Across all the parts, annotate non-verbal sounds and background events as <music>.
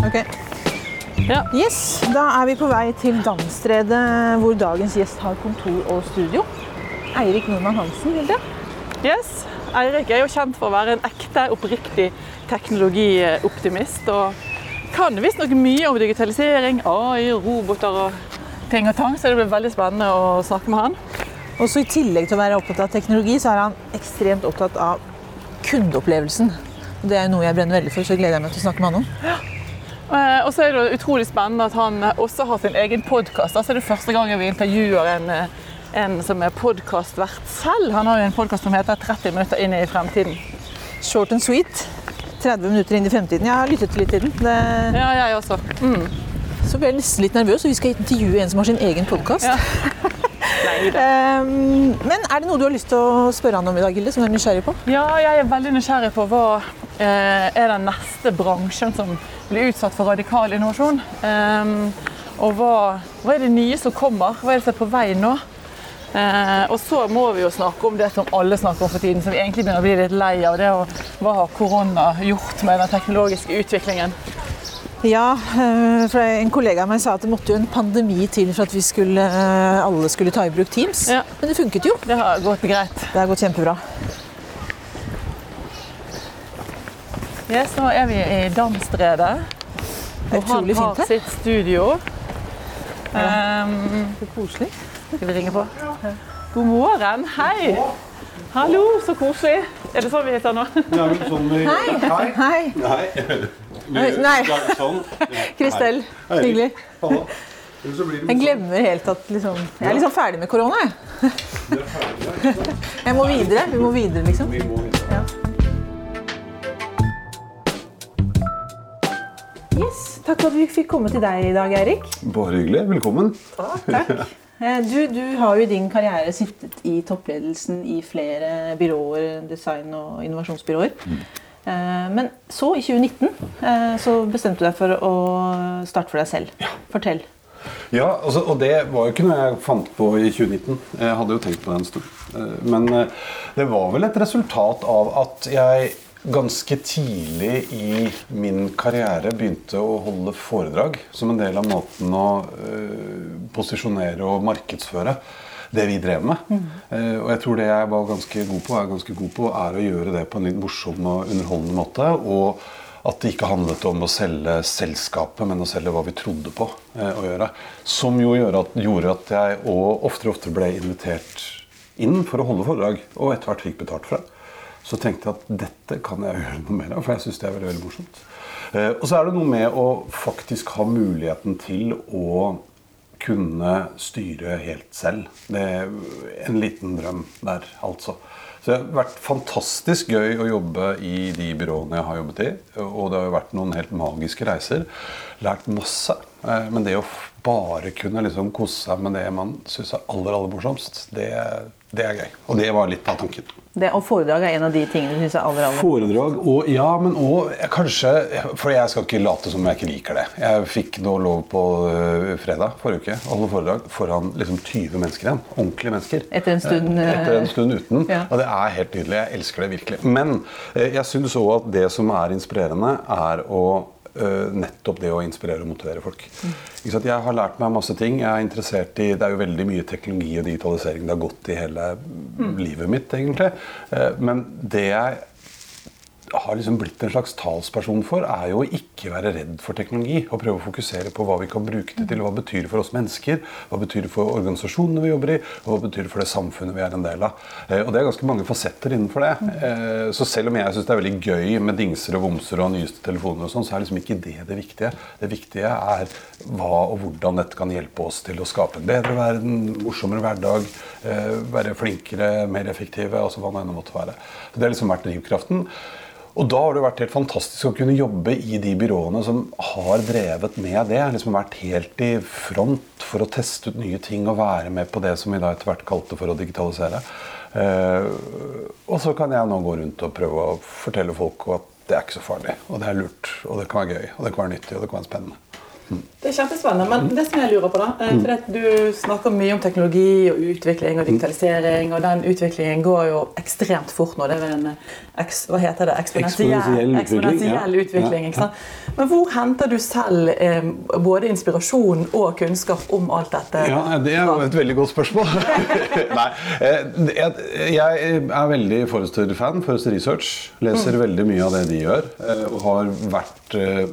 Ok. Ja. Yes, Da er vi på vei til Damstredet, hvor dagens gjest har kontor og studio. Eirik Nordmann Hansen, Hilde. Yes. Eirik er jo kjent for å være en ekte, oppriktig teknologioptimist. Og kan visstnok mye om digitalisering, AI, roboter og ting og tang, så det blir veldig spennende å snakke med han. Også I tillegg til å være opptatt av teknologi, så er han ekstremt opptatt av kundeopplevelsen. Og Det er noe jeg brenner veldig for, så gleder jeg meg til å snakke med han om. Eh, Og så er det utrolig spennende at han eh, også har sin egen podkast. Altså, det er første gangen vi intervjuer en, eh, en som er podkastvert selv. Han har jo en podkast som heter 30 minutter inn i fremtiden. Short and sweet. 30 minutter inn i fremtiden. Jeg har lyttet litt til den. Det... Ja, jeg også. Mm. Så ble jeg nesten litt nervøs, og vi skal intervjue en som har sin egen podkast. Ja. <laughs> Nei, men er det noe du har lyst til å spørre han om i dag, Hilde, som du er nysgjerrig på? Ja, jeg er veldig nysgjerrig på hva eh, er den neste bransjen som blir utsatt for radikal innovasjon. Ehm, og hva, hva er det nye som kommer? Hva er det som er på vei nå? Eh, og så må vi jo snakke om det som alle snakker om for tiden, som vi egentlig begynner å bli litt lei av. Det og hva har korona gjort med den teknologiske utviklingen? Ja, eh, for en kollega av meg sa at det måtte jo en pandemi til for at vi skulle, eh, alle skulle ta i bruk Teams. Ja. Men det funket jo. Det har gått greit. Det har gått kjempebra. Yes, nå er vi i Damstredet. Og han har fint sitt studio. Ehm, Så koselig. Skal vi ringe på? God morgen. Hei. Hallo, så koselig. Er det sånn vi heter nå? Ja, sånn vi... Hei. Hei. Hei. Nei. Nei. Sånn. <laughs> Kristel. Hyggelig. Jeg glemmer helt at liksom, Jeg er liksom ferdig med korona, jeg. sånn-? <laughs> Jeg må videre. Vi må videre, liksom. Ja. Yes, takk for at vi fikk komme til deg i dag, Eirik. Bare hyggelig. Velkommen. Takk. <laughs> Eh, Du, du har jo i din karriere sittet i toppledelsen i flere byråer, design- og innovasjonsbyråer. Eh, Men så, i 2019, eh, så bestemte du deg for å starte for deg selv. Fortell. Ja, altså, og det var jo ikke noe jeg fant på i 2019. Jeg hadde jo tenkt på det en stund. Eh, Men det var vel et resultat av at jeg ganske tidlig i min karriere begynte å holde foredrag som en del av måten å posisjonere og markedsføre det vi drev med. Eh, og jeg tror det jeg var ganske god på, er ganske god på, er å gjøre det på en litt morsom og underholdende måte. og at det ikke handlet om å selge selskapet, men å selge hva vi trodde på eh, å gjøre. Som jo at, gjorde at jeg og oftere og oftere ble invitert inn for å holde foredrag, og etter hvert fikk betalt for det. Så tenkte jeg at dette kan jeg <laughs> gjøre noe mer av, for jeg syns det er veldig, veldig morsomt. Eh, og så er det noe med å faktisk ha muligheten til å kunne styre helt selv. Det er en liten drøm der, altså. Så det har vært fantastisk gøy å jobbe i de byråene jeg har jobbet i. Og det har jo vært noen helt magiske reiser. Lært masse. Eh, Men det å bare kunne liksom kose seg med det man syns er aller aller morsomst, det, det er gøy. Og det var litt av tanken. Det, og foredrag er en av de tingene du syns er aller, aller Foredrag og ja, men òg kanskje For jeg skal ikke late som jeg ikke liker det. Jeg fikk nå lov på øh, fredag forrige uke å holde foredrag foran liksom 20 mennesker igjen. Ordentlige mennesker. Etter en stund, Eh, Etter en stund uten. Ja. Og det er helt nydelig. Jeg elsker det virkelig. Men eh, jeg syns òg at det som er inspirerende, er å nettopp det å inspirere og motivere folk. Jeg har lært meg masse ting. Jeg er interessert i, Det er jo veldig mye teknologi og digitalisering det har gått i hele livet mitt, egentlig. Eh, Men det jeg har liksom blitt en slags talsperson for, er jo å ikke være redd for teknologi. Og prøve å fokusere på hva vi kan bruke det til. Hva betyr det for oss mennesker? Hva betyr det for organisasjonene vi jobber i? Og hva betyr det for det samfunnet vi er en del av? Eh, og det er ganske mange fasetter innenfor det. Eh, så selv om jeg syns det er veldig gøy med dingser og vomser og nyeste telefoner, og sånn, så er liksom ikke det det viktige. Det viktige er hva og hvordan dette kan hjelpe oss til å skape en bedre verden, morsommere hverdag, eh, være flinkere, mer effektive, altså hva det enn måtte være. Så det har liksom vært drivkraften. Og da har det vært helt fantastisk å kunne jobbe i de byråene som har drevet med det. Liksom vært helt i front for å teste ut nye ting og være med på det som vi da etter hvert kalte for å digitalisere. Eh, og så kan jeg nå gå rundt og prøve å fortelle folk at det er ikke så farlig. Og det er lurt, og det kan være gøy, og det kan være nyttig, og det kan være spennende. Det er kjempespennende. Men det som jeg lurer på, da eh, for at Du snakker mye om teknologi og utvikling og digitalisering, og den utviklingen går jo ekstremt fort nå. Det er en eks, hva heter det? Eksponentiell eksponentiell, utvikling, ikke sant? Men hvor henter du selv eh, både inspirasjon og kunnskap om alt dette? Ja, Det er jo et veldig godt spørsmål. <laughs> Nei, eh, jeg, er veldig Forrester-fan. Forrester Research. Leser Mm. veldig mye av det de gjør. eh, Og har vært eh,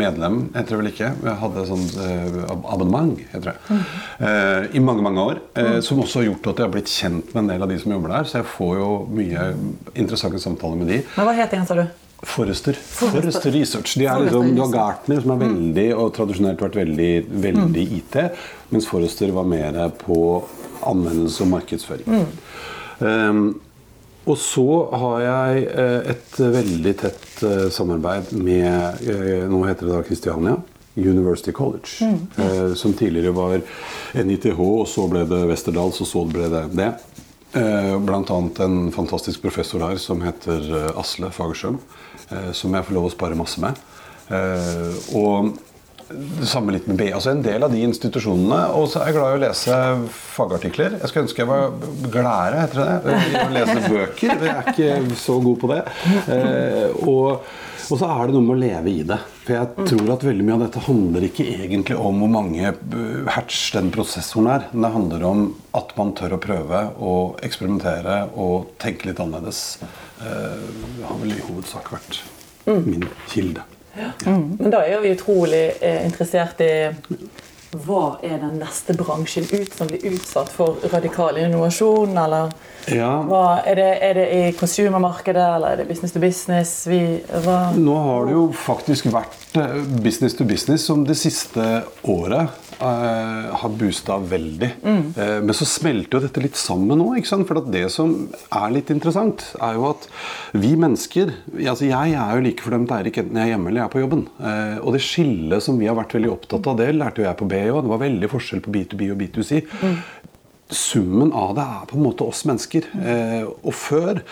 medlem, heter det vel ikke. Jeg hadde sånn eh, abonnement, heter det. Mm. eh, I mange, mange år. eh, Som også har gjort at jeg har blitt kjent med en del av de som jobber der. Så jeg får jo mye interessante samtaler med de. Men hva het igjen, sa du? Forrester. Forrester Research. De er liksom, du har Gartner, som er veldig og tradisjonelt vært veldig, veldig IT, mens Forrester var mer på anvendelse og markedsføring. Um, og så har jeg eh, et veldig tett eh, samarbeid med eh, Nå heter det da Kristiania. University College. eh, som tidligere var NITH, og så ble det Westerdals, og så ble det det. Eh, Blant annet en fantastisk professor her som heter Asle Fagerstrøm. Som jeg får lov å spare masse med. Eh, Og det samme litt med B. Altså En del av de institusjonene. Og så er jeg glad i å lese fagartikler. Jeg skulle ønske jeg var gladere, heter det? I Å lese bøker. Jeg er ikke så god på det. Eh, og, og så er det noe med å leve i det. For jeg tror at veldig mye av dette handler ikke egentlig om hvor mange hatch den prosessoren er. Men det handler om at man tør å prøve å eksperimentere og tenke litt annerledes. Eh, Det har vel i hovedsak vært min kilde. Men da er vi utrolig eh, interessert i hva er den neste bransjen ut som blir utsatt for radikal innovasjon? Eller Ja, hva, er, det, er det i consumermarkedet, eller er det business to business? Vi? Nå har det jo faktisk vært eh, business to business som det siste året uh, har boosta veldig. Eh, men så smelter jo dette litt sammen nå. ikke sant? For det som er litt interessant, er jo at vi mennesker altså Jeg er jo like fordømt Eirik enten jeg er hjemme eller jeg er på jobben. Uh, og det skillet som vi har vært veldig opptatt av, det lærte jo jeg på BI. Det var veldig forskjell på B2B og B2C summen av det er på en måte oss mennesker. Eh, og før,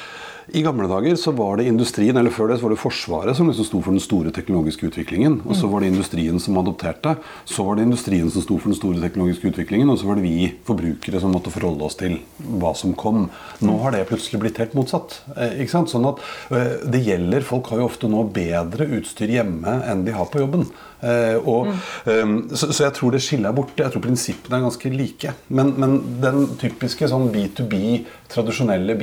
i gamle dager, så var det industrien, eller før det så var det Forsvaret som liksom sto for den store teknologiske utviklingen. Og så var det industrien som adopterte. Så var det industrien som sto for den store teknologiske utviklingen. Og så var det vi forbrukere som måtte forholde oss til hva som kom. Nå har det plutselig blitt helt motsatt. Eh, ikke sant? Sånn at eh, det gjelder Folk har jo ofte nå bedre utstyr hjemme enn de har på jobben. Eh, og, eh, så, så jeg tror det skiller er borte. Jeg tror prinsippene er ganske like. Men, men den typiske sånn B2B, tradisjonelle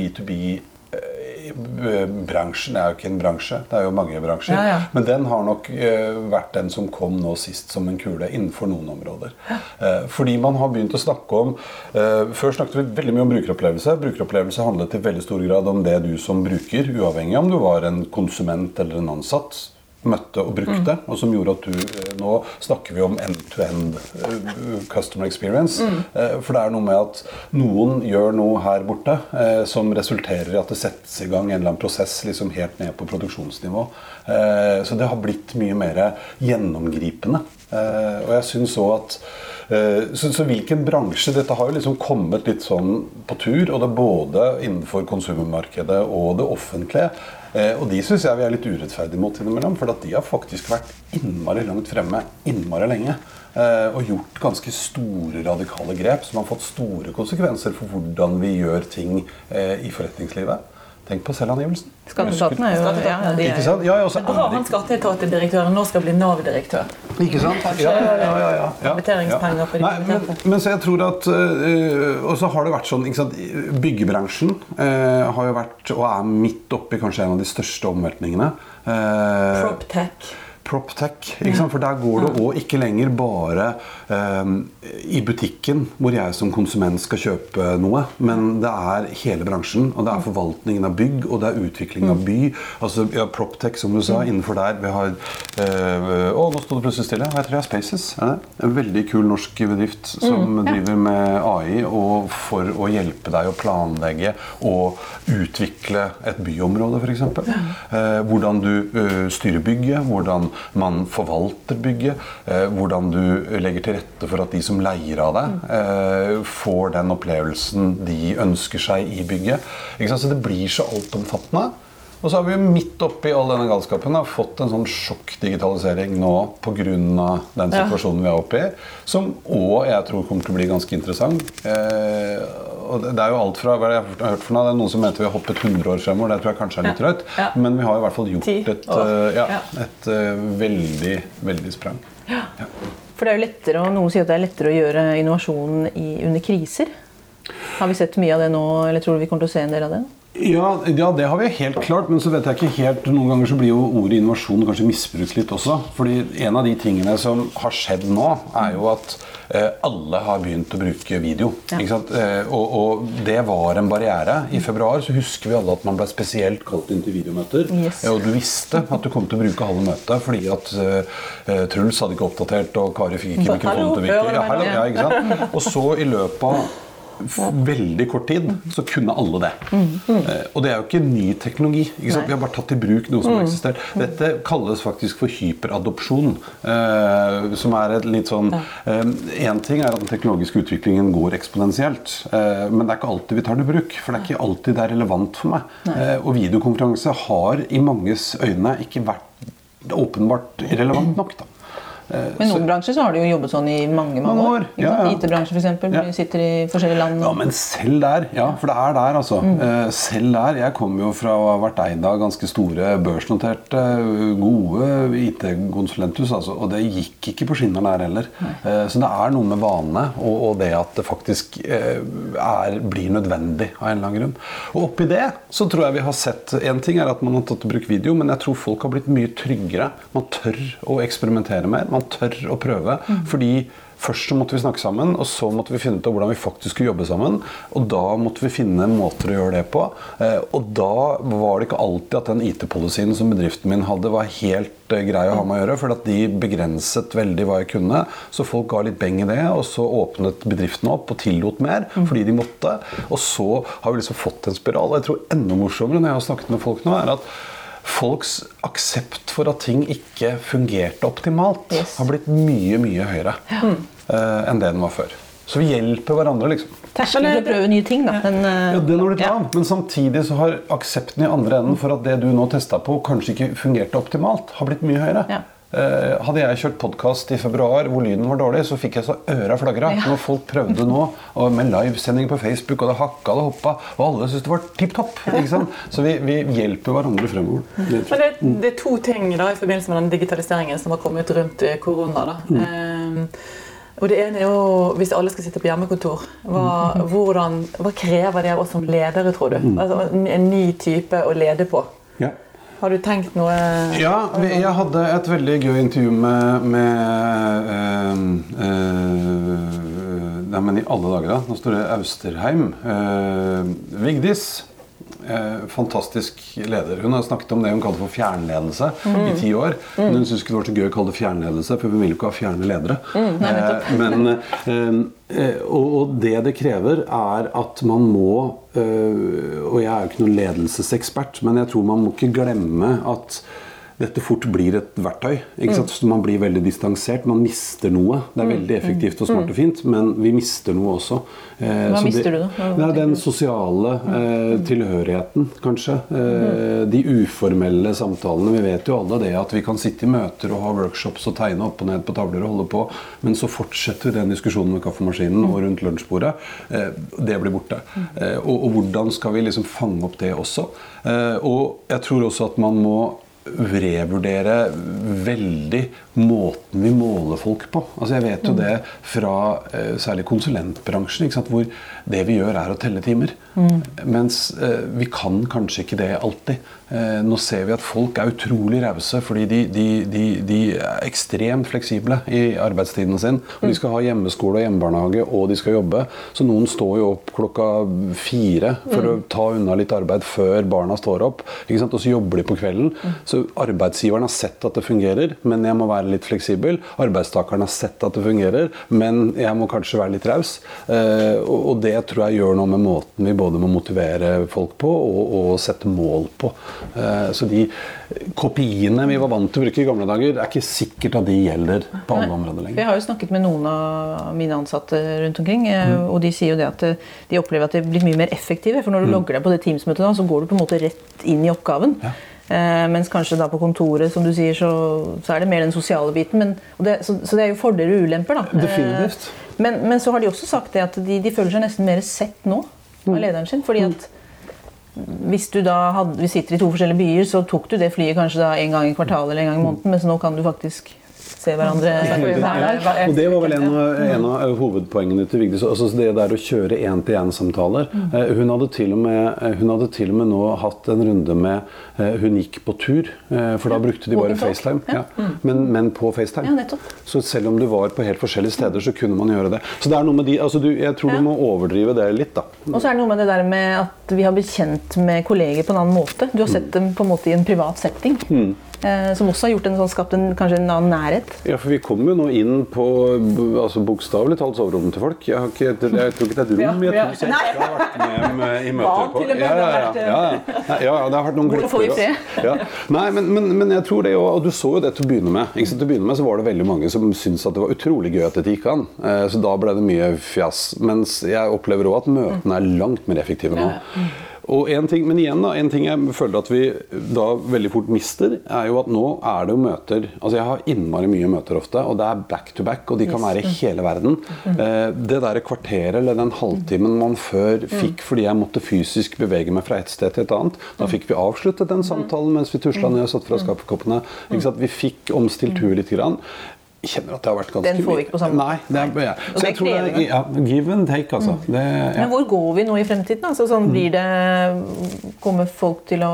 B2B-bransjen er jo ikke en bransje. Det er jo mange bransjer. Ja, ja. Men den har nok eh, vært den som kom nå sist som en kule innenfor noen områder. Eh, fordi man har begynt å snakke om eh, Før snakket vi veldig mye om brukeropplevelse. Brukeropplevelse handlet i veldig stor grad om det du som bruker, uavhengig om du var en konsument eller en ansatt, møtte og brukte, og som gjorde at du eh, Nå snakker vi om end-to-end -end customer experience. Mm. For det er noe med at noen gjør noe her borte eh, som resulterer i at det settes i gang en eller annen prosess liksom helt ned på produksjonsnivå. Eh, Så det har blitt mye mer gjennomgripende. Eh, Og jeg syns òg at eh, så, så hvilken bransje Dette har jo liksom kommet litt sånn på tur, og det er både innenfor konsummarkedet og det offentlige. Eh, og de syns jeg vi er litt urettferdige mot innimellom, for de har faktisk vært innmari langt fremme innmari lenge. eh, Og gjort ganske store radikale grep som har fått store konsekvenser for hvordan vi gjør ting eh, i forretningslivet. Tenk på selvangivelsen. Skatteetaten er jo ja, ja, de Ikke er, sant? Ja, også, er bra han skatteetatdirektøren nå skal bli Nav-direktør. Ikke sant? Ja, ja, ja, ja, ja. Nei, men, men så jeg tror at øh, Og så har det vært sånn ikke sant? Byggebransjen øh, har jo vært, og er midt oppi kanskje en av de største omveltningene. Eh, PropTech. PropTech. For der går det òg ikke lenger bare um, i butikken hvor jeg som konsument skal kjøpe noe, men det er hele bransjen. Og det er forvaltningen av bygg, og det er utviklingen av by. Altså ja, PropTech, som du sa, innenfor der. Vi har uh, Å, nå sto det plutselig stille. Jeg tror det? Spaces? Er det? En veldig kul norsk bedrift som driver med AI og for å hjelpe deg å planlegge og utvikle et byområde, f.eks. Uh, hvordan du uh, styrer bygget, hvordan man forvalter bygget, eh, hvordan du legger til rette for at de som leier av deg, eh, får den opplevelsen de ønsker seg i bygget. Så det blir så altomfattende. Og så har vi jo midt oppi all denne galskapen da, fått en sånn sjokkdigitalisering nå pga. den Ja. situasjonen vi er oppe i, som òg jeg tror kommer til å bli ganske interessant. Eh, og det er jo alt fra hva jeg har hørt for noe, det er Noen som mente vi har hoppet 100 år fremover. Det tror jeg kanskje er litt Ja. drøyt. Ja. Men vi har i hvert fall gjort et, eh, ja, Ja. et eh, veldig, veldig sprang. For det er jo lettere, og Noen sier at det er lettere å gjøre innovasjon i, under kriser. Har vi sett mye av det nå, eller tror du vi kommer til å se en del av det? Ja, ja, det har vi helt klart, men så vet jeg ikke helt Noen ganger så blir jo ordet innovasjon kanskje misbrukt litt også. Fordi en av de tingene som har skjedd nå, er jo at eh, alle har begynt å bruke video. Ja. Eh, og, og det var en barriere. I februar så husker vi alle at man ble spesielt kalt inn til videomøter. Yes. Eh, og du visste at du kom til å bruke halve møtet fordi at eh, eh, Truls hadde ikke oppdatert, og Kari fikk ikke mikrofonen til å virke. Ja, ja? Og så i løpet av veldig kort tid så kunne alle det. Eh, og det er jo ikke ny teknologi. Ikke? Vi har bare tatt i bruk noe som har eksistert. Dette kalles faktisk for hyperadopsjon. eh, som er et litt sånn Én ting er at den teknologiske utviklingen går eksponentielt. eh, men det er ikke alltid vi tar det i bruk. For det er ikke alltid det er relevant for meg. Eh, og videokonferanse har i manges øyne ikke vært åpenbart relevant nok. da. Eh, Men i noen bransjer så har de jo jobbet sånn i mange mange år. ja, ja. IT-bransjen f.eks. Ja. Sitter i forskjellige land. Ja, men selv der. Ja, for det er der, altså. Mm. selv der. Jeg kommer jo fra å ha vært eid av ganske store børsnoterte, gode IT-konsulenthus, altså. Og det gikk ikke på skinner der heller. Nei. så det er noe med vanene og, og det at det faktisk eh, er, blir nødvendig av en eller annen grunn. Og oppi det så tror jeg vi har sett En ting er at man har tatt i bruk video, men jeg tror folk har blitt mye tryggere. Man tør å eksperimentere mer. Man tør å prøve. Fordi Først så måtte vi snakke sammen, og så måtte vi finne ut av hvordan vi faktisk skulle jobbe sammen. Og da måtte vi finne måter å gjøre det på. Eh, og da var det ikke alltid at den IT-policyen som bedriften min hadde, var helt eh, grei å ha med å gjøre, for de begrenset veldig hva jeg kunne. Så folk ga litt beng i det, og så åpnet bedriftene opp og tillot mer fordi de måtte. Og så har vi liksom fått en spiral. Og jeg tror enda morsommere når jeg har snakket med folk nå, er at folks aksept for at ting ikke fungerte optimalt, Yes. har blitt mye, mye høyere eh, enn det den var før. Så vi hjelper hverandre, liksom. Terskelen til å prøve nye ting, da. Den, uh, Ja, den har du ja. Men samtidig så har aksepten i andre enden for at det du nå testa på, kanskje ikke fungerte optimalt, har blitt mye høyere. Ja. Eh, hadde jeg kjørt podkast i februar hvor lyden var dårlig, så fikk jeg så øra flagra. Ja. Når folk prøvde nå, og med livesending på Facebook, og det hakka og det hoppa, og alle syntes det var tipp topp. Så vi, vi hjelper hverandre fremover. Det- Men det, det er to ting da, i forbindelse med den digitaliseringen som har kommet rundt eh, korona. Da. Eh, og det ene er jo, Hvis alle skal sitte på hjemmekontor, hva, hvordan, hva krever det av oss som ledere, tror du? Altså, en, en ny type å lede på. Ja. Har du tenkt noe Ja, jeg hadde et veldig gøy intervju med, med øh, øh, Nei, men i alle dager, da. Nå står det Austerheim. Øh, Vigdis. Eh, fantastisk leder. Hun har snakket om det hun kaller for fjernledelse i ti år. Men hun syntes ikke det var så gøy å kalle det fjernledelse, for hun vil jo ikke ha fjerne ledere. eh, men, eh, eh, og, og det det krever, er at man må eh, Og jeg er jo ikke noen ledelsesekspert, men jeg tror man må ikke glemme at dette fort blir et verktøy. Man blir veldig distansert. Man mister noe. Det er veldig effektivt og smart og fint, men vi mister noe også. Eh, Hva mister det, du da? Hva Det er den sosiale eh, tilhørigheten, kanskje. Eh, de uformelle samtalene. Vi vet jo alle det at vi kan sitte i møter og ha workshops og tegne opp og ned på tavler og holde på, men så fortsetter vi den diskusjonen med kaffemaskinen og rundt lunsjbordet. Eh, det blir borte. Eh, og, og hvordan skal vi liksom fange opp det også? Eh, og jeg tror også at man må revurdere veldig måten vi måler folk på. Altså Jeg vet jo det fra eh, særlig konsulentbransjen, hvor det vi gjør er å telle timer. Mens eh, vi kan kanskje ikke det alltid. Eh, nå ser vi at folk er utrolig rause fordi de, de, de, de er ekstremt fleksible i arbeidstiden sin. Og de skal ha hjemmeskole og hjemmebarnehage, og de skal jobbe. Så noen står jo opp klokka fire for å ta unna litt arbeid før barna står opp. Ikke sant? Og så jobber de på kvelden. Så arbeidsgiveren har sett at det fungerer, men jeg må være litt fleksibel. Arbeidstakeren har sett at det fungerer, men jeg må kanskje være litt raus. Eh, og, og det tror jeg gjør noe med måten vi både med å motivere folk på og, og sette mål på. Eh, så de kopiene vi var vant til å bruke i gamle dager, er ikke sikkert at de gjelder på alle områder lenger. Jeg har jo snakket med noen av mine ansatte rundt omkring, eh, Mm. og de sier jo det at eh, de opplever at de blir mye mer effektive. For Mm. når du logger deg på det Teams-møtet, så går du på en måte rett inn i oppgaven. Eh, mens kanskje da på kontoret som du sier, så, så er det mer den sosiale biten. Men, det, så, så det er jo fordeler og ulemper. da. Definitivt. Eh, men, men så har de også sagt det at de, de føler seg nesten mer sett nå Mm. Av lederen sin. fordi at hvis du da hadde, vi sitter i to forskjellige byer, så tok du det flyet kanskje da en gang i kvartalet eller en gang i måneden, mens nå kan du faktisk se hverandre hver dag. Og Det var vel en av, en av hovedpoengene til Vigdis. Altså det der å kjøre én-til-én-samtaler. Eh, Hun, hadde til og med- eh, hun hadde til og med nå hatt en runde med eh, Hun gikk på tur, eh, for da brukte de bare. FaceTime. Ja. Men, men på FaceTime. Så selv om du var på helt forskjellige steder, så kunne man gjøre det. Så det er noe med de, altså du, Jeg tror du må overdrive det litt, da. Og så er det noe med det der med at vi har blitt kjent med kolleger på en annen måte. Du har sett dem på en måte i en privat setting. Eh, som også har gjort en sånn, skapt en, kanskje en annen nærhet. Ja, for vi kommer jo nå inn på altså bokstavelig talt soverommet til folk. Jeg, har ikke, jeg tror ikke det er et rom jeg tror jeg ikke har vært med, med i møter på. Ja, ja, det har ja, ja, ja. Ja, ja, det har vært noen Hvor får vi glipper. Ja. Nei, men, men, men jeg tror det jo, og du så jo det til å begynne med. Ikke sant? Til å begynne med så var det veldig mange som syntes at det var utrolig gøy at dette gikk an. Eh, Så da ble det mye fjas. Mens jeg opplever òg at møtene er langt mer effektive nå. Og en ting, men igjen da, en ting jeg føler at vi da veldig fort mister, er jo at nå er det jo møter Altså Jeg har innmari mye møter ofte, og det er back to back, og de kan være i hele verden. Eh, det der kvarteret eller den halvtimen man før fikk fordi jeg måtte fysisk bevege meg fra et sted til et annet, da fikk vi avsluttet den samtalen mens vi tusla ned og satt fra kaffekoppene. Ikke sant? Vi fikk omstilt huet litt. Grann. Jeg kjenner at det har vært ganske Den får vi ikke på samme Nei, det er, ja. Så det jeg tror det er ja, give and take, altså. Det, ja. Men hvor går vi nå i fremtiden? Altså, sånn, blir det, kommer folk til å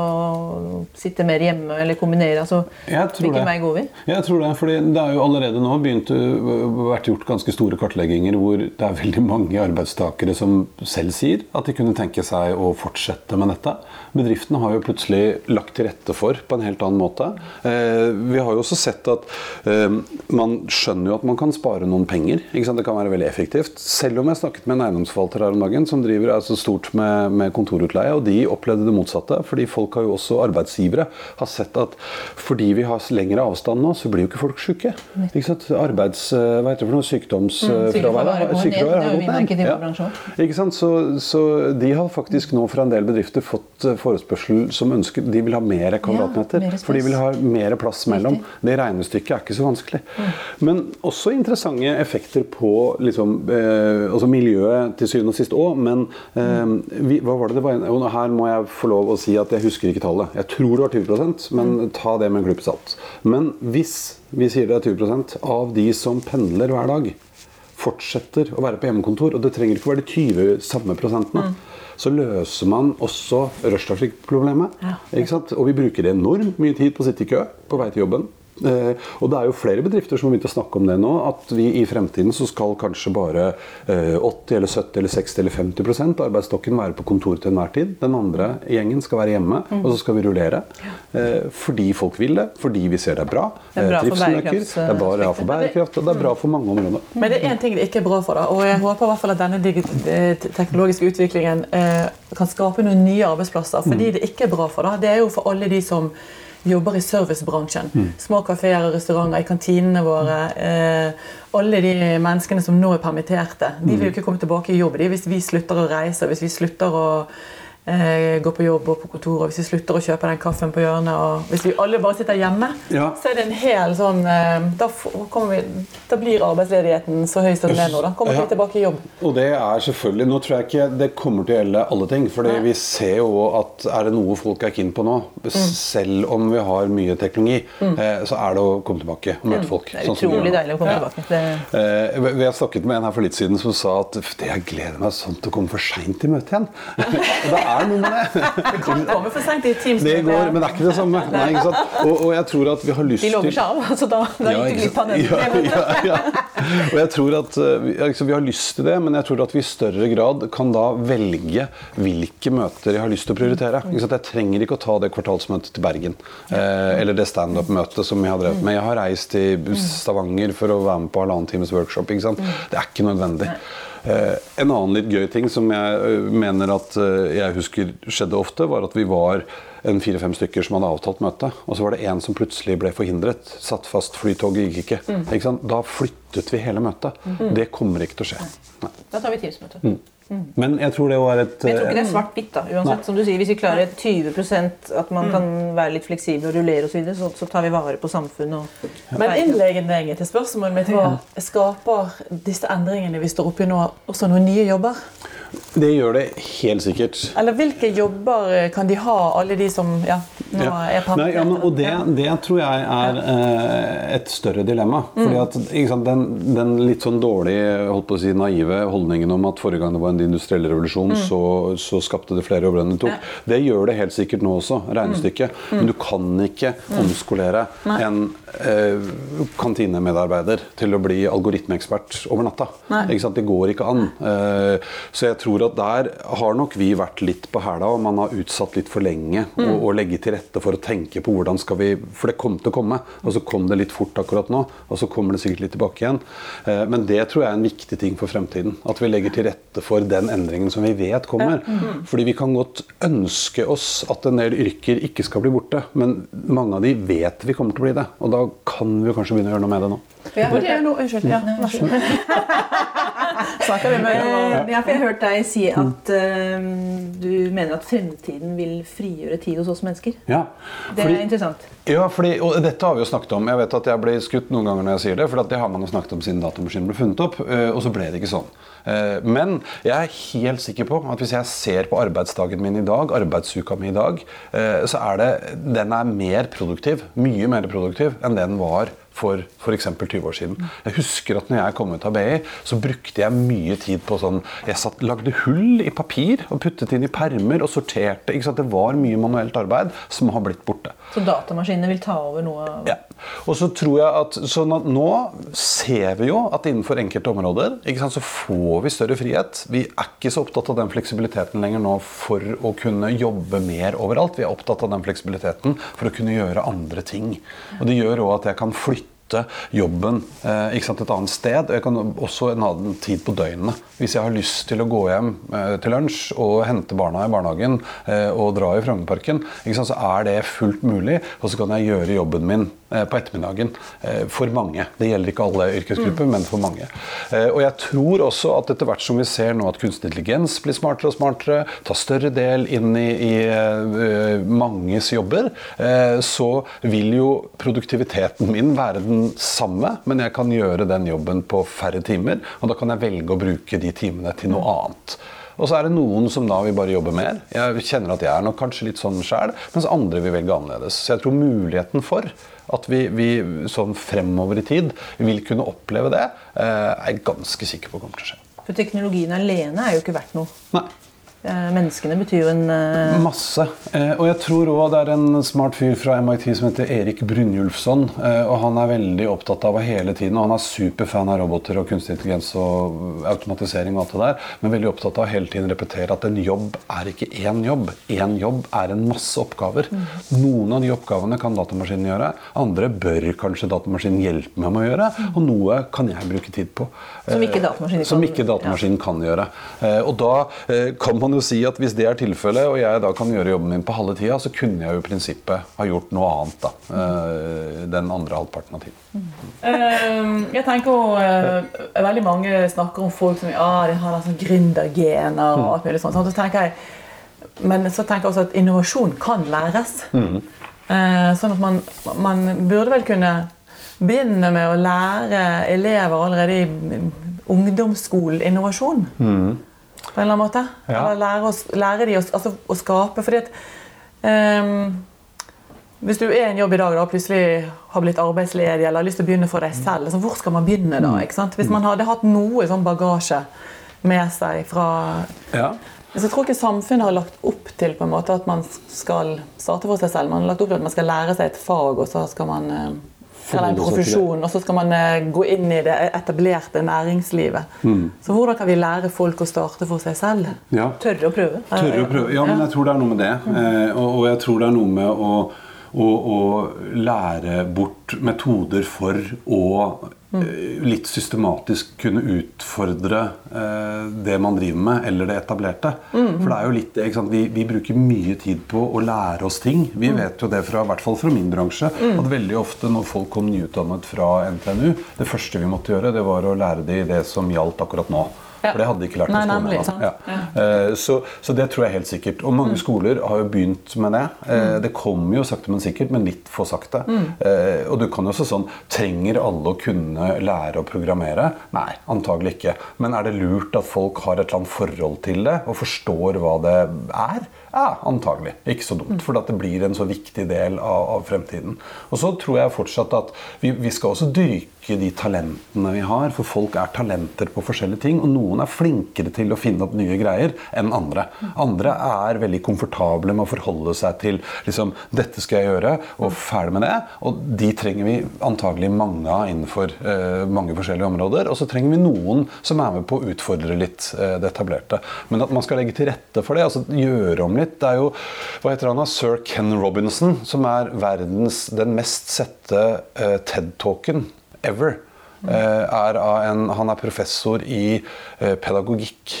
sitte mer hjemme eller kombinere? Altså, hvilken det. vei går vi? Jeg tror det, fordi det er jo allerede nå begynt vært gjort ganske store kartlegginger hvor det er veldig mange arbeidstakere som selv sier at de kunne tenke seg å fortsette med dette. Bedriftene har jo plutselig lagt til rette for på en helt annen måte. Eh, vi har jo også sett at eh, man skjønner jo at man kan spare noen penger. Det kan være veldig effektivt. Selv om jeg snakket med en eiendomsforvalter her om dagen som driver altså stort med, med kontorutleie, og de opplevde det motsatte. fordi folk har jo også arbeidsgivere har sett at fordi vi har lengre avstand nå, så blir jo ikke folk syke. Ikke? Arbeids... eh, Hva heter det for noe? Sykdomsfravær? har gått ned. Ikke sant? Så, så de har faktisk nå fra en del bedrifter fått eh, forespørsel som ønsker De vil ha mer kvadratmeter. ja, for de vil ha mer plass mellom. Det regnestykket er ikke så vanskelig. Men også interessante effekter på liksom, eh, altså miljøet til syvende og sist òg. Men eh, vi, hva var det det var? en- her må jeg få lov å si at jeg husker ikke tallet. Jeg tror det var 20% men ta det med en klype salt. Men hvis vi sier det er 20% av de som pendler hver dag, fortsetter å være på hjemmekontor, og det trenger ikke være de 20 samme prosentene, så løser man også rushtrafikk-problemet. Ja. Og vi bruker enormt mye tid på å sitte i kø på vei til jobben. Eh, og det er jo flere bedrifter som har begynt å snakke om det nå, at vi i fremtiden så skal kanskje bare eh, 80 eller 70 eller 60 eller 50 av arbeidsstokken være på kontor til enhver tid. Den andre gjengen skal være hjemme, og så skal vi rullere. Eh, fordi folk vil det, fordi vi ser det er bra. Det er bra eh, trivselen øker, det er bra for bærekraft, og det er bra for mange områder. Men det er én ting det ikke er bra for, da, og jeg håper i hvert fall at denne eh, teknologiske utviklingen eh, kan skape noen nye arbeidsplasser. Fordi det ikke er bra for, da, det er jo for alle de som jobber i servicebransjen. Små kafeer og restauranter, i kantinene våre. Eh, alle de menneskene som nå er permitterte, de vil jo ikke komme tilbake i jobb de, hvis vi slutter å reise, hvis vi slutter å gå på jobb og på kontor, og hvis vi slutter å kjøpe den kaffen på hjørnet, og hvis vi alle bare sitter hjemme, Ja. så er det en hel sånn eh, da, kommer vi, da blir arbeidsledigheten så høy som den er nå. Da kommer Ja. vi tilbake i jobb. Og det er selvfølgelig, Nå tror jeg ikke det kommer til å gjelde alle ting. For vi ser jo at er det noe folk er keen på nå, selv om vi har mye teknologi, eh, så er det å komme tilbake og møte folk. Det er sånn utrolig gjør deilig å komme Ja. tilbake. Det, Eh, vi vi har snakket med en her for litt siden som sa at det jeg gleder meg sånn til å komme for seint i møte igjen. <laughs> det er noe med det. <laughs> Kan komme for sent i Teams. Det går, men det er ikke det samme. <laughs> Nei, ikke sant? Og, og jeg tror at vi har lyst de lover seg av, <laughs> så da, da Ja, gikk du glipp av den. Ja, ja, ja. Og jeg tror at eh, vi, vi har lyst til det, men jeg tror at vi i større grad kan da velge hvilke møter jeg har lyst til å prioritere. Ikke sant? Jeg trenger ikke å ta det kvartalsmøtet til Bergen, eh, eller det standup-møtet som jeg har drevet med. Jeg har reist til Stavanger for å være med på halvannen times workshop. Ikke sant? Det er ikke nødvendig. Eh, en annen litt gøy ting som jeg eh, mener at eh, jeg husker skjedde ofte, var at vi var en fire-fem stykker som hadde avtalt møte. Og så var det en som plutselig ble forhindret. Satt fast, flytoget gikk ikke. Mm. ikke? Da flyttet vi hele møtet. Det kommer ikke til å skje. Nei. Da tar vi Teams-møte. Mm. Men jeg tror det var et Men jeg tror ikke det er svart-hvitt. da, uansett. Nei. Som du sier, Hvis vi klarer 20% at man kan være litt fleksibel og rullere osv., så, så tar vi vare på samfunnet. Og Men innledningen til spørsmålet mitt var skaper disse endringene vi står oppe nå, også noen nye jobber? Det gjør det helt sikkert. Eller hvilke jobber eh, kan de ha, alle de som ja, nå Ja. er Nei, ja, men, og det, det tror jeg er eh, et større dilemma. Mm. Fordi at ikke sant, den, den litt sånn dårlig, holdt på å si, naive holdningen om at forrige gang det var en industriell revolusjon, så, så skapte det flere jobber enn det tok, Mm. Ja. det gjør det helt sikkert nå også. Regnestykket. Men du kan ikke omskolere Mm. Nei. en eh, kantinemedarbeider til å bli algoritmeekspert over natta. Ikke sant? Det går ikke an. Eh, så jeg tror at der har nok vi vært litt på hæla, og man har utsatt litt for lenge Mm. å å legge til rette for å tenke på hvordan skal vi For det kom til å komme, og så kom det litt fort akkurat nå, og så kommer det sikkert litt tilbake igjen. Eh, men det tror jeg er en viktig ting for fremtiden. At vi legger til rette for den endringen som vi vet kommer. Fordi vi kan godt ønske oss at en del yrker ikke skal bli borte, men mange av de vet vi kommer til å bli det. Og da kan vi jo kanskje begynne å gjøre noe med det nå. Det er noe, unnskyld. Ja, vær så god. <laughs> Snakker vi med ja, for jeg har hørt deg si at uh, du mener at fremtiden vil frigjøre tid hos oss mennesker. Ja, Det fordi- er interessant. Ja, fordi, og dette har vi jo snakket om. Jeg vet at jeg blir skutt noen ganger når jeg sier det, for det har man jo snakket om siden datamaskinen ble funnet opp, eh, og så ble det ikke sånn. Eh, Men jeg er helt sikker på at hvis jeg ser på arbeidsdagen min i dag, arbeidsuka mi i dag, eh, så er det den er mer produktiv, mye mer produktiv enn den var for f.eks. 20 år siden. Jeg husker at når jeg kom ut av BI, så brukte jeg mye tid på sånn Jeg satt, lagde hull i papir og puttet inn i permer og sorterte. Det var mye manuelt arbeid som har blitt borte. Så datamaskinene vil ta over noe Ja. Og så tror jeg at, sånn Nå ser vi jo at innenfor enkelte områder sant, så får vi større frihet. Vi er ikke så opptatt av den fleksibiliteten lenger nå for å kunne jobbe mer overalt. Vi er opptatt av den fleksibiliteten for å kunne gjøre andre ting. Og Det gjør òg at jeg kan flytte jobben eh, sant, et annet sted. Jeg kan også en annen tid på døgnet. Hvis jeg har lyst til å gå hjem eh, til lunsj og hente barna i barnehagen eh, og dra i Frognerparken, så er det fullt mulig. Og så kan jeg gjøre jobben min på ettermiddagen eh, for mange. Det gjelder ikke alle yrkesgrupper, men for mange. Eh, og jeg tror også at etter hvert som vi ser nå at kunstig intelligens blir smartere og smartere, tar større del inn i, i eh, manges jobber, eh, så vil jo produktiviteten min være den samme, men jeg kan gjøre den jobben på færre timer. Og da kan jeg velge å bruke de timene til noe annet. Og så er det noen som da vil bare jobbe mer. Jeg kjenner at jeg er nok kanskje litt sånn sjæl, mens andre vil velge annerledes. Så jeg tror muligheten for at vi, vi sånn fremover i tid vil kunne oppleve det, eh, er jeg ganske sikker på kommer til å skje. For teknologien alene er jo ikke verdt noe. Nei. Eh, Menneskene betyr jo en uh... Masse. Eh, og jeg tror òg det er en smart fyr fra MIT som heter Erik Brynjulfsson. Eh, og han er veldig opptatt av hele tiden, og han er superfan av roboter og kunstig intelligens og automatisering og alt det der, men veldig opptatt av å hele tiden repetere at en jobb er ikke én jobb. Én jobb er en masse oppgaver. Noen av de oppgavene kan datamaskinen gjøre, andre bør kanskje datamaskinen hjelpe meg med å gjøre, og noe kan jeg bruke tid på. Som ikke Eh, datamaskinen som kan- ikke datamaskinen kan gjøre. Eh, og da eh, kan man jo si at hvis det er tilfellet, og jeg da kan gjøre jobben min på halve tida, så kunne jeg jo i prinsippet ha gjort noe annet da, eh, den andre halvparten av tiden. Eh, jeg tenker jo, eh, Veldig mange snakker om folk som ja, de har sånn gründergener og alt mulig sånt. Så tenker jeg, men så tenker jeg også at innovasjon kan læres. Eh, sånn at man, man burde vel kunne begynne med å lære elever allerede i ungdomsskolen innovasjon. På en eller annen måte. Ja. Eller lære, oss, lære de å, altså, å skape. fordi at um, hvis du er i en jobb i dag og plutselig har blitt arbeidsledig eller har lyst til å begynne for deg selv, altså, hvor skal man begynne da? sant? Hvis man hadde hatt noe sånn bagasje med seg fra Ja. så jeg tror ikke samfunnet har lagt opp til på en måte at man skal starte for seg selv. Man har lagt opp til at man skal lære seg et fag, og så skal man eh, eller en profesjon, og så skal man eh, gå inn i det etablerte næringslivet. Så hvordan kan vi lære folk å starte for seg selv? ja. Tørre å prøve. Tørre å prøve. Ja, men jeg tror det er noe med det. Mm. og, og jeg tror det er noe med å, å, å lære bort metoder for å eh, litt systematisk kunne utfordre eh, det man driver med, eller det etablerte. For det er jo litt ikke sant? Vi, vi bruker mye tid på å lære oss ting. Vi vet jo det fra, i hvert fall fra min bransje, at veldig ofte når folk kom nyutdannet fra NTNU, det første vi måtte gjøre, det var å lære dem det som gjaldt akkurat nå. For det hadde de ikke lært på skolen ennå. Ja. Eh, Så, så det tror jeg helt sikkert. Og mange skoler har jo begynt med det. Eh, Det kommer jo sakte, men sikkert, men litt for sakte. Eh, Og du kan jo også sånn Trenger alle å kunne lære å programmere? Nei, antagelig ikke. Men er det lurt at folk har et eller annet forhold til det og forstår hva det er? Ja, antagelig. Ikke så dumt. For at det blir en så viktig del av, av fremtiden. Og så tror jeg fortsatt at vi, vi skal også dyrke de talentene vi har. For folk er talenter på forskjellige ting. Og noen er flinkere til å finne opp nye greier enn andre. Andre er veldig komfortable med å forholde seg til liksom, dette skal jeg gjøre, og ferdig med det. Og de trenger vi antagelig mange av innenfor eh, mange forskjellige områder. Og så trenger vi noen som er med på å utfordre litt eh, det etablerte. Men at man skal legge til rette for det, altså gjøre om litt. Det er jo hva heter han da? Sir Ken Robinson, som er verdens, den mest sette eh, TED-talken ever. Eh, er en, han er professor i eh, pedagogikk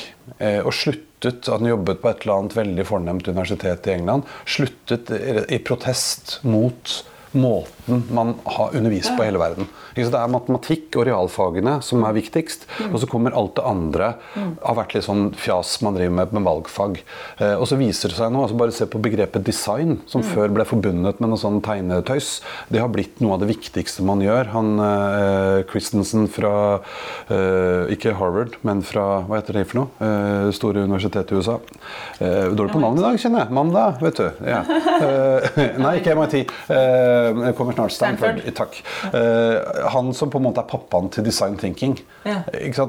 eh, og sluttet Han jobbet på et eller annet veldig fornemt universitet i England. Sluttet i protest mot måten man har undervist på i hele verden. Det er matematikk og realfagene som er viktigst. Og så kommer alt det andre. har vært litt sånn fjas man driver med med valgfag. Eh, og så viser det seg nå, altså bare se på begrepet design, som før ble forbundet med noe sånn tegnetøys. Det har blitt noe av det viktigste man gjør. Han eh, Christensen fra eh, ikke Harvard, men fra hva heter det for noe? Store universitet i USA. Dårlig på navn i dag, kjenner jeg. Mandag, vet du. Ja. <laughs> <laughs> Nei, ikke MIT. Eh, jeg kommer snart. Stanford. Takk. Eh, han som på en måte er pappaen til design thinking. Ja.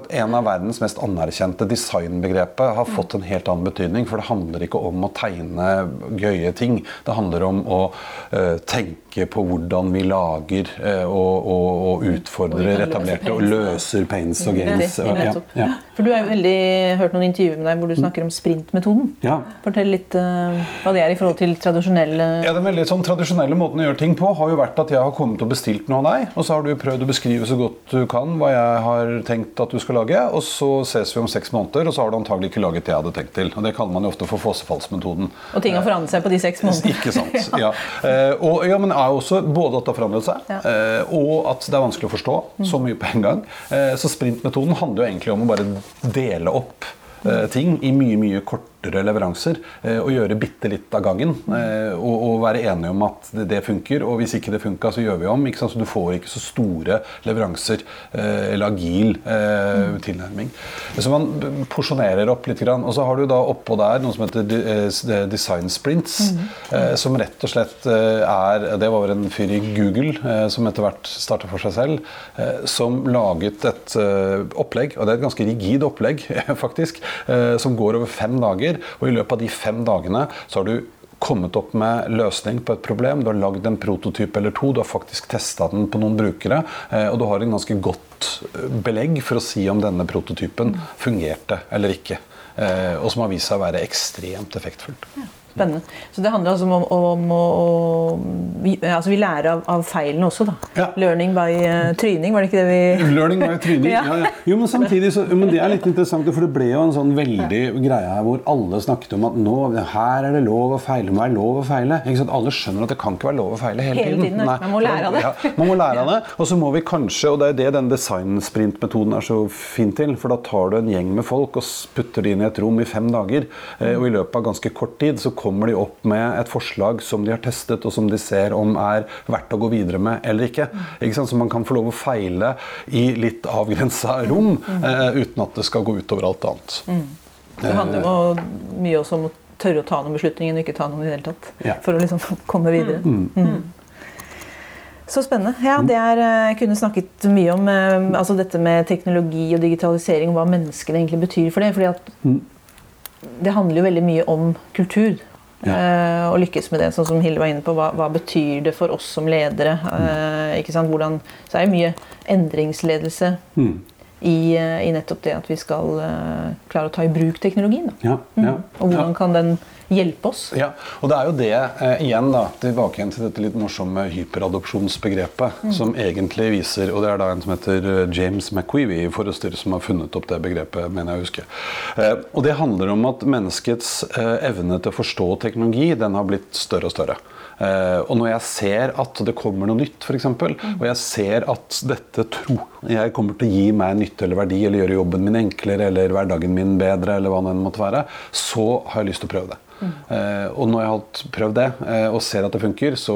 En av verdens mest anerkjente designbegrepet har fått en helt annen betydning. For det handler ikke om å tegne gøye ting. Det handler om å eh, tenke på hvordan vi lager eh, og, og, og utfordrer løser etablerte og løser pains og games. Ja, ja. For du har jo veldig hørt noen intervjuer med deg hvor du snakker om sprintmetoden. Ja. Fortell litt uh, hva det er i forhold til tradisjonelle Ja, Den veldig sånn tradisjonelle måten å gjøre ting på har jo vært at jeg har kommet og bestilt noe av deg, og så har du prøvd å beskrive så godt du kan hva jeg har tenkt at du skal lage, og så ses vi om seks måneder, og så har du antagelig ikke laget det jeg hadde tenkt til. Og Det kaller man jo ofte for fossefallsmetoden. Og ting har forandret seg på de seks månedene. Ikke sant. <laughs> ja. Eh, og, ja, men er jo også både at det har forandret seg, Ja. eh, og at det er vanskelig å forstå så mye på en gang. Eh, så sprintmetoden handler jo egentlig om å bare dele opp eh, ting i mye, mye kortere leveranser eh, og gjøre bitte litt av gangen. eh, Og, og være enige om at det, det funker, og hvis ikke det funka, så gjør vi om. Ikke sant? Så du får ikke så store leveranser eh, eller agil eh, tilnærming. Så man porsjonerer opp litt. Grann. Og så har du da oppå der noe som heter design sprints, eh, som rett og slett er Det var en fyr i Google som etter hvert starta for seg selv, som laget et opplegg, og det er et ganske rigid opplegg, <laughs> faktisk, som går over fem dager. Og i løpet av de fem dagene så har du kommet opp med løsning på et problem. Du har lagd en prototyp eller to, du har faktisk testa den på noen brukere, eh, og du har en ganske godt eh, belegg for å si om denne prototypen fungerte eller ikke. Eh, Og som har vist seg å være ekstremt effektfullt. Spennende. Så det handler altså om, om, å vi, altså vi lærer av, av feilene også, da. Ja. Learning by uh, tryning, var det ikke det vi Learning by tryning. <laughs> Ja. Ja. Jo, men samtidig så, men Det er litt interessant, for det ble jo en sånn veldig greie her hvor alle snakket om at nå, her er det lov å feile. Det må være lov å feile. Ikke sant? Alle skjønner at det kan ikke være lov å feile hele, Hele tiden, nei. Man må lære av det. Ja, man må lære av det. <laughs> Og så må vi kanskje, og det er det den designsprintmetoden er så fin til, for da tar du en gjeng med folk og putter de inn i et rom i fem dager. eh, Og i løpet av ganske kort tid så kommer de opp med et forslag som de har testet, og som de ser om er verdt å gå videre med eller ikke. ikke sant? Så man kan få lov å feile i litt avgrensa rom eh, uten at det skal gå utover alt annet. Det handler jo om- mye også om å tørre å ta noen beslutninger og ikke ta noen i det hele tatt. Ja. For å liksom <laughs> komme videre. Mm. Så spennende. Ja, det er, eh, Jeg kunne snakket mye om eh, altså dette med teknologi og digitalisering, og hva menneskene egentlig betyr for det. fordi at det handler jo veldig mye om kultur. Eh, Og lykkes med det, sånn som Hilde var inne på. Hva, hva betyr det for oss som ledere? eh, ikke sant? Hvordan, så er det mye endringsledelse Mm. i, eh, i nettopp det at vi skal klare å ta i bruk teknologien. Ja, ja. Og hvordan kan den hjelpe oss. Ja, og det er jo det eh, igjen da, tilbake igjen til dette litt morsomme hyperadopsjonsbegrepet, Mm. som egentlig viser Og det er da en som heter eh, James McQueevy forrester som har funnet opp det begrepet, mener jeg å huske. Eh, og det handler om at menneskets eh, evne til å forstå teknologi, den har blitt større og større. Eh, og når jeg ser at det kommer noe nytt, f.eks., Mm. og jeg ser at dette tror jeg kommer til å gi meg nytte eller verdi, eller gjøre jobben min enklere, eller hverdagen min bedre, eller hva det enn måtte være, så har jeg lyst til å prøve det. Eh, og når jeg har prøvd det eh, og ser at det funker, så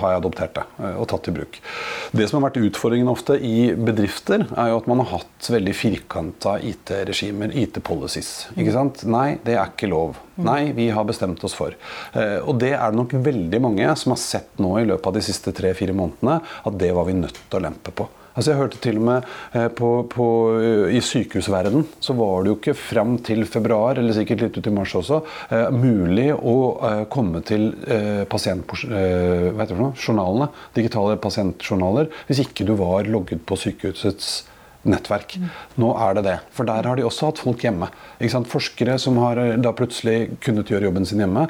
har jeg adoptert det eh, og tatt i bruk. Det som har vært utfordringen ofte i bedrifter, er jo at man har hatt veldig firkanta IT-regimer, IT-policies. ikke sant? Nei, det er ikke lov. Nei, vi har bestemt oss for. Og det er det nok veldig mange som har sett nå i løpet av de siste tre-fire månedene, at det var vi nødt til å lempe på. Altså jeg hørte til og med eh, på, på, eh, I sykehusverden så var det jo ikke fram til februar, eller sikkert litt ut i mars også, eh, mulig å komme til pasient, journalene, digitale pasientjournaler. Hvis ikke du var logget på sykehusets nettverk. Nå er det det. For der har de også hatt folk hjemme. Forskere som har eh, da plutselig kunnet gjøre jobben sin hjemme.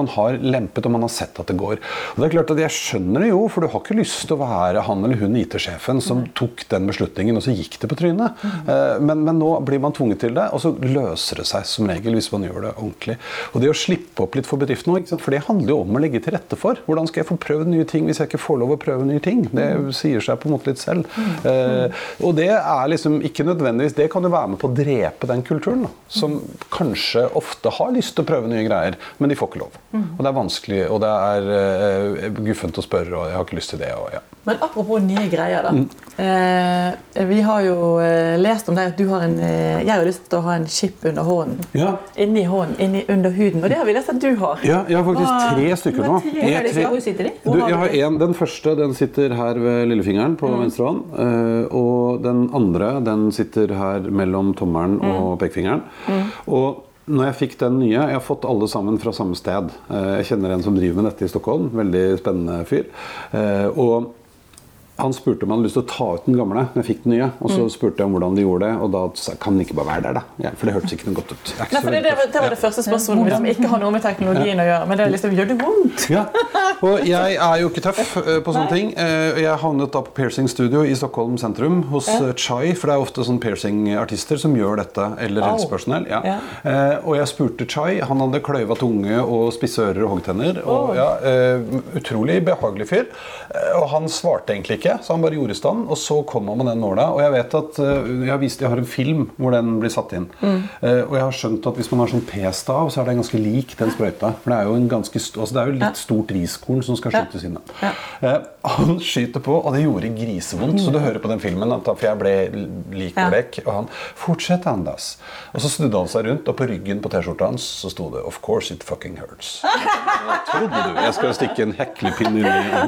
Man har lempet, og man har sett at det går. Og det er klart at Jeg skjønner det jo, for du har ikke lyst til å være han eller hun IT-sjefen som tok den beslutningen, og så gikk det på trynet. Eh, Men, men nå blir man tvunget til det, og så løser det seg som regel hvis man gjør det ordentlig. Og det å slippe opp litt for bedriften òg, for det handler jo om å legge til rette for. Hvordan skal jeg få prøvd nye ting hvis jeg ikke får lov å prøve nye ting? Det sier seg på en måte litt selv. Eh, og det er liksom ikke nødvendigvis Det kan jo være med på å drepe den kulturen, da, som kanskje ofte har lyst til å prøve nye greier, men de får ikke lov. Og det er vanskelig, og det er uh, guffent å spørre, og jeg har ikke lyst til det. Og, ja. Men apropos nye greier, da. Eh, vi har jo eh, lest om deg at du har en eh, Jeg har lyst til å ha en chip under hånden. Ja. Inni hånden, inni, under huden. Og det har vi lest at du har. Ja, jeg har faktisk Hva- tre stykker nå. Jeg er tre- hvor sitter de? Du, jeg har en, Den første den sitter her ved lillefingeren på venstre hånd. og den andre den sitter her mellom tommelen og pekefingeren. Og når jeg fikk den nye Jeg har fått alle sammen fra samme sted. Eh, jeg kjenner en som driver med dette i Stockholm. Veldig spennende fyr. Eh, og han spurte om han hadde lyst til å ta ut den gamle. men jeg fikk den nye, og så spurte jeg om hvordan de gjorde det, og da sa jeg kan den ikke bare være der, da? Ja, for det hørtes ikke noe godt ut. Nei, for det, det, var, det var det første spørsmålet mitt, som ikke har noe med teknologien å gjøre. Men det er liksom, gjør det vondt? Ja, og jeg er jo ikke tøff eh, på sånne ting. Eh, Jeg havnet da på piercing studio i Stockholm sentrum hos eh, Chai, for det er ofte sånn piercing-artister som gjør dette, eller helsepersonell. Ja. Ja. Og jeg spurte Chai, han hadde kløyva tunge og spisse ører og hoggtenner. Og ja, utrolig behagelig fyr. Og han svarte egentlig ikke, så han bare gjorde i stand, og så kom han med den nåla. Og jeg vet at eh, jeg har vist, jeg har en film hvor den blir satt inn. Eh, Og jeg har skjønt at hvis man har sånn p-stav, så er det ganske lik den sprøyta. For det er jo en ganske altså det er jo litt stort riskorn som skal skytes inn. da. Eh, han skyter på, og det gjorde grisevondt. Så du hører på den filmen, for jeg ble lik og han 'Fortsett, Andas'. Og så snudde han seg rundt, og på ryggen på T-skjorta hans så sto det 'Of course it fucking hurts'. <laughs> Hva trodde du? Jeg skal stikke en heklepinn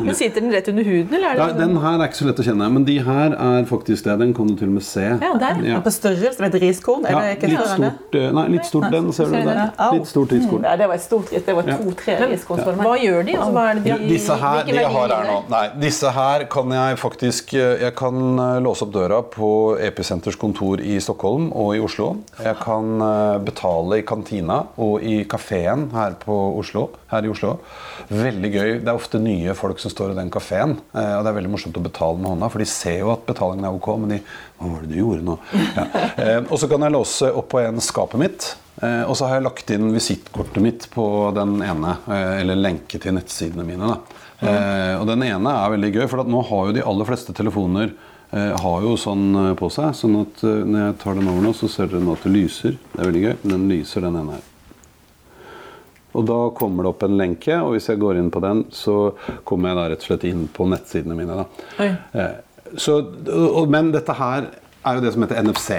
Men <laughs> Sitter den rett under huden, eller er det ja, sånn- Den her er ikke så lett å kjenne, men de her er faktisk det. Den kan du til og med se. Ja, der. Ja. På størrelse med et riskorn? Ja, det ikke litt stort, eh, nei, litt stort den, ser du der. Litt stort riskorn. Ja, det var et stort ris. Det var to-tre riskorn. Hva gjør de? Altså, hva er det de disse her, de jeg har her nå det? Nei, disse her kan jeg faktisk eh, Jeg kan eh, låse opp døra på Episenters kontor i Stockholm og i Oslo. Jeg kan eh, betale i kantina og i kafeen her, her i Oslo. Veldig gøy. Det er ofte nye folk som står i den kafeen. Og det er veldig morsomt å betale med hånda, for de ser jo at betalingen er ok. Men de Hva var det du gjorde nå? Ja. Og så kan jeg låse opp på en skapet mitt. Og så har jeg lagt inn visittkortet mitt på den ene, eller lenke til nettsidene mine. Da. Eh, og den ene er veldig gøy, for at nå har jo de aller fleste telefoner eh, har jo sånn eh, på seg. Sånn at eh, når jeg tar den over nå, så ser dere nå at det lyser. Det er veldig gøy. Den lyser, den ene her. Og da kommer det opp en lenke, og hvis jeg går inn på den, så kommer jeg da rett og slett inn på nettsidene mine. Da. Eh, Så, og, men dette her er jo det som heter NFC,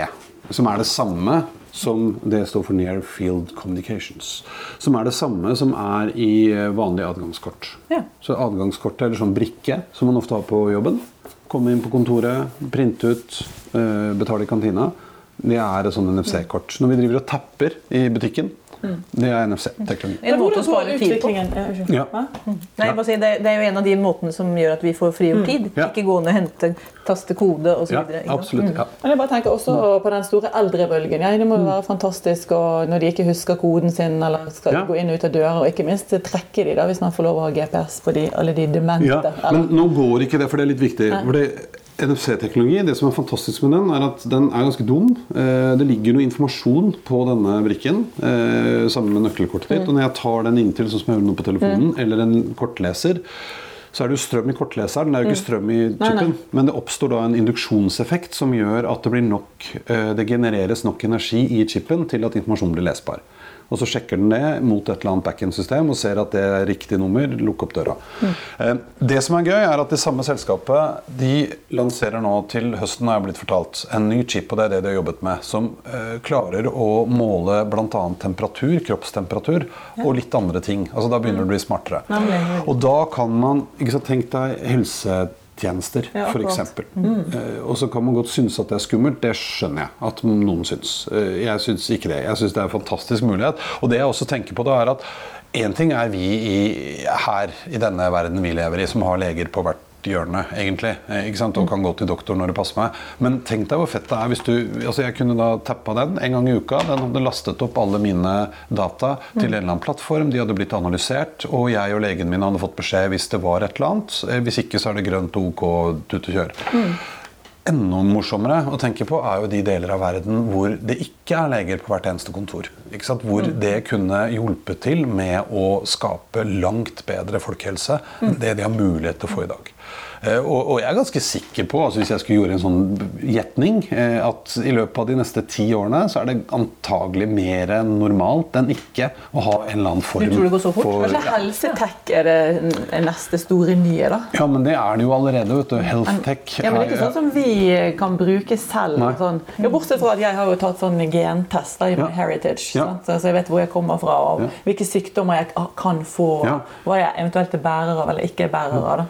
som er det samme som det står for Near Field Communications. Som er det samme som er i eh, vanlig adgangskort. Ja. Så adgangskortet eller sånn brikke som man ofte har på jobben. Komme inn på kontoret, printe ut, eh, betale i kantina. Det er et sånn NFC-kort. Når vi driver og tapper i butikken, Det er NFC-teknologi. En måte å spare tid på. ja, unnskyld. Ja. Hva? Nei, bare sier, det, det er jo en av de måtene som gjør at vi får frigjort tid. Ja. Ikke gå ned og hente, taste kode osv. Ja, absolutt. Ja. Men jeg bare tenker også på den store eldrebølgen. Ja, det må jo være fantastisk og når de ikke husker koden sin eller skal Ja. gå inn og ut av dører. Og ikke minst trekke de da, hvis man får lov å ha GPS på de, alle de demente. Ja, men nå går ikke det, for det er litt viktig. For det, NFC-teknologi, det som er fantastisk med den, er at den er ganske dum. Eh, Det ligger noe informasjon på denne brikken eh, sammen med nøkkelkortet ditt. Og når jeg tar den inntil, sånn som jeg gjør nå på telefonen, eller en kortleser, så er det jo strøm i kortleseren. Det er jo ikke strøm i chipen. Men det oppstår da en induksjonseffekt som gjør at det blir nok eh, Det genereres nok energi i chipen til at informasjonen blir lesbar. Og så sjekker den det mot et eller annet backend-system og ser at det er riktig nummer. Lukk opp døra. Mm. Det som er gøy, er at det samme selskapet de lanserer nå til høsten har jeg blitt fortalt, en ny chip, og det er det de har jobbet med, som eh, klarer å måle bl.a. temperatur, kroppstemperatur, og litt andre ting. Altså Da begynner det å bli smartere. Og da kan man ikke så Tenk deg helsetjenester, Ja, for Mm. Eh, og så kan man godt synes at det er skummelt. Det skjønner jeg at noen syns. Eh, jeg syns ikke det. Jeg syns det er en fantastisk mulighet. Og det jeg også tenker på, da er at én ting er vi i, her i denne verden vi lever i, som har leger på hvert hjørne, egentlig. Ikke sant? Og kan gå til doktor når det passer meg. Men tenk deg hvor fett det er hvis du altså Jeg kunne da tappa den en gang i uka. Den hadde lastet opp alle mine data til en eller annen plattform. De hadde blitt analysert, og jeg og legen min hadde fått beskjed hvis det var et eller annet. Eh, Hvis ikke, så er det grønt OK, tut og kjør. Enda morsommere å tenke på er jo de deler av verden hvor det ikke er leger på hvert eneste kontor. Hvor det kunne hjulpet til med å skape langt bedre folkehelse enn det de har mulighet til å få i dag. Eh, Og, og jeg er ganske sikker på, altså hvis jeg skulle gjøre en sånn gjetning, eh, at i løpet av de neste ti årene så er det antagelig mer enn normalt enn ikke å ha en eller annen form Du tror det går så fort? for- Kanskje helsetech er det neste store nye, da? Ja, men det er det jo allerede. vet du. Healthtech. Ja, men det er ikke sånn som vi kan bruke selv. Sånn. Ja, bortsett fra at jeg har jo tatt sånn gentest i Ja. Heritage. Ja. Så jeg vet hvor jeg kommer fra, og Ja. hvilke sykdommer jeg kan få. Ja. Hva jeg eventuelt er bærer av eller ikke er bærer av. da.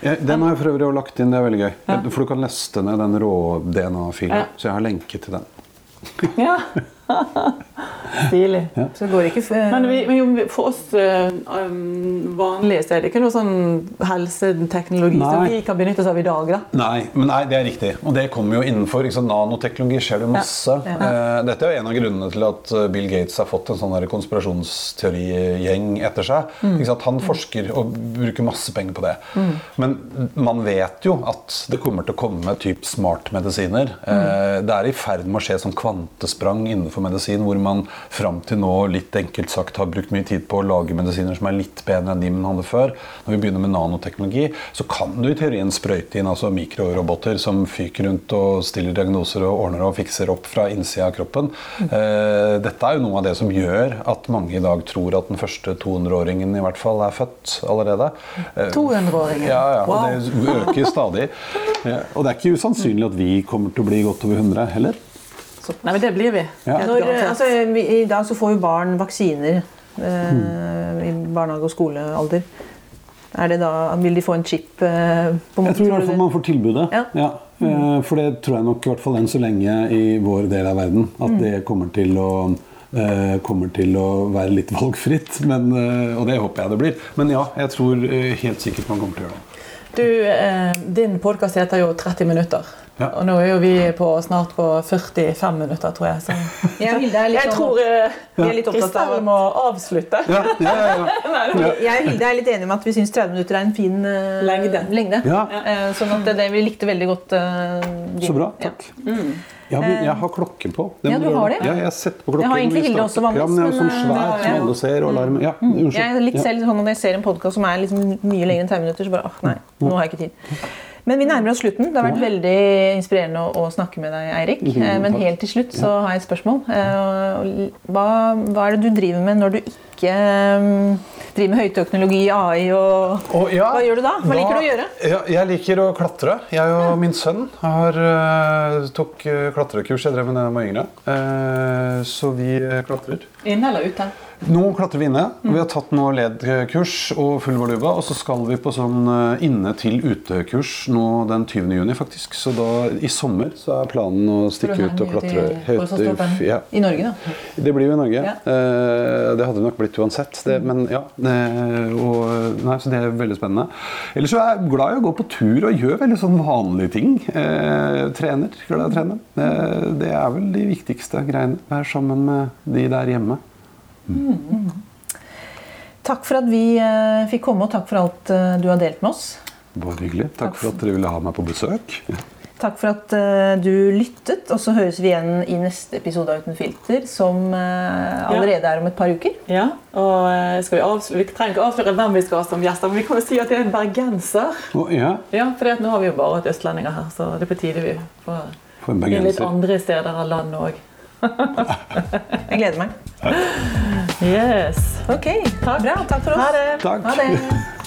Ja, den har jeg for øvrig også lagt inn. Det er veldig gøy. For du kan laste ned den rå DNA-filen. Ja. Så jeg har lenke til den. Ja. <laughs> <laughs> Stilig. Så det ikke Men, vi, men for oss eh, um, vanlige så er det ikke noe sånn helseteknologi som vi kan benytte oss av i dag. da. Nei, men nei, det er riktig. Og det kommer jo innenfor ikke nanoteknologi. skjer det jo masse. Ja. Dette er jo en av grunnene til at eh, Bill Gates har fått en sånn konspirasjonsteorigjeng etter seg. Ikke sant? Han forsker og bruker masse penger på det. Men man vet jo at det kommer til å komme typ smartmedisiner. Mm. Det er i ferd med å skje sånn kvantesprang innenfor medisin, hvor man fram til nå litt enkelt sagt har brukt mye tid på å lage medisiner som er litt bedre enn de man hadde før. Når vi begynner med nanoteknologi, så kan du i teorien sprøyte inn altså mikroroboter som fyker rundt og stiller diagnoser og ordner og fikser opp fra innsida av kroppen. Eh, Dette er jo noe av det som gjør at mange i dag tror at den første 200-åringen i hvert fall er født allerede. Eh, 200-åringen. Ja, ja, og Wow. det øker stadig. <laughs> Eh, Og det er ikke usannsynlig at vi kommer til å bli godt over 100 heller. Så, nei, men det blir vi. Ja. Når, altså, vi, I dag så får jo barn vaksiner eh, i barnehage- og skolealder. Er det da, vil de få en chip? Eh, på Jeg tror i hvert fall man får tilbudet. Ja. Eh, For det tror jeg nok i hvert fall enn så lenge i vår del av verden at det kommer til å eh, kommer til å være litt valgfritt, men, eh, og det håper jeg det blir. Men ja, jeg tror helt sikkert man kommer til å gjøre det. Du, eh, din podkast heter jo 30 minutter. Ja. Og nå er jo vi på, snart på 45 minutter, tror jeg. Så Jeg Hilde er litt jeg sånn- tror uh, Vi er litt opptatt av Kristel må avslutte. Ja, ja, ja, <laughs> ja. Jeg og Hilde er litt enige om at vi syns 30 minutter er en fin uh, Lengde. Ja. Eh, sånn at det, det, vi likte veldig godt Uh, Så bra. Ja. Takk. Jeg har, jeg har klokken på. Det Ja, du har det? Ja, jeg setter på klokken. Jeg har egentlig Hilde også vanligvis, Ja, men jeg har sånn svær som alle ser, og alarm. Ja, unnskyld. Jeg er litt selv sånn når jeg ser en podkast som er liksom mye lenger enn 30 minutter, så bare åh, nei, nå har jeg ikke tid. Men vi nærmer oss slutten. Det har vært veldig inspirerende å, å snakke med deg, Eirik. Eh, Men helt til slutt så har jeg et spørsmål. Eh, Hva, hva er det du driver med når du ikke eh, driver med høyteknologi, AI og Og ja, Hva gjør du da? Hva liker du å gjøre? Ja, jeg liker å klatre. Jeg og min sønn har, eh, tok klatrekurs jeg drev med da jeg var yngre. Eh, så vi klatrer. Inn eller ute? Nå klatrer vi inne. Vi har tatt nå LED-kurs og full valuba. Og så skal vi på sånn eh, inne til ute-kurs nå den 20. juni, faktisk. Så da i sommer så er planen å stikke ut og klatre høyt. Ja. I Norge, da. Det blir jo i Norge. Ja. Eh, det hadde vi nok blitt uansett. Det, men ja, og, nei, så det er veldig spennende. Ellers så er jeg glad i å gå på tur og gjøre veldig sånn vanlige ting. Eh, trener. Glad i å trene. Det er vel de viktigste greiene. Være sammen med de der hjemme. Takk for at vi eh, fikk komme, og takk for alt eh, du har delt med oss. Bare hyggelig. Takk for at dere ville ha meg på besøk. Takk for at eh, du lyttet, og så høres vi igjen i neste episode av Uten filter, som allerede er om et par uker. Ja, og skal vi, avsløre, vi trenger ikke avsløre hvem vi skal ha som gjester, men vi kan jo si at det er en bergenser. Oh, ja, Ja, for nå har vi jo bare hatt østlendinger her, så det er på tide vi får får litt andre steder av landet òg. Jeg gleder meg. Yes. Ok, Bra. Takk for oss. Ha det. Takk. Ha det.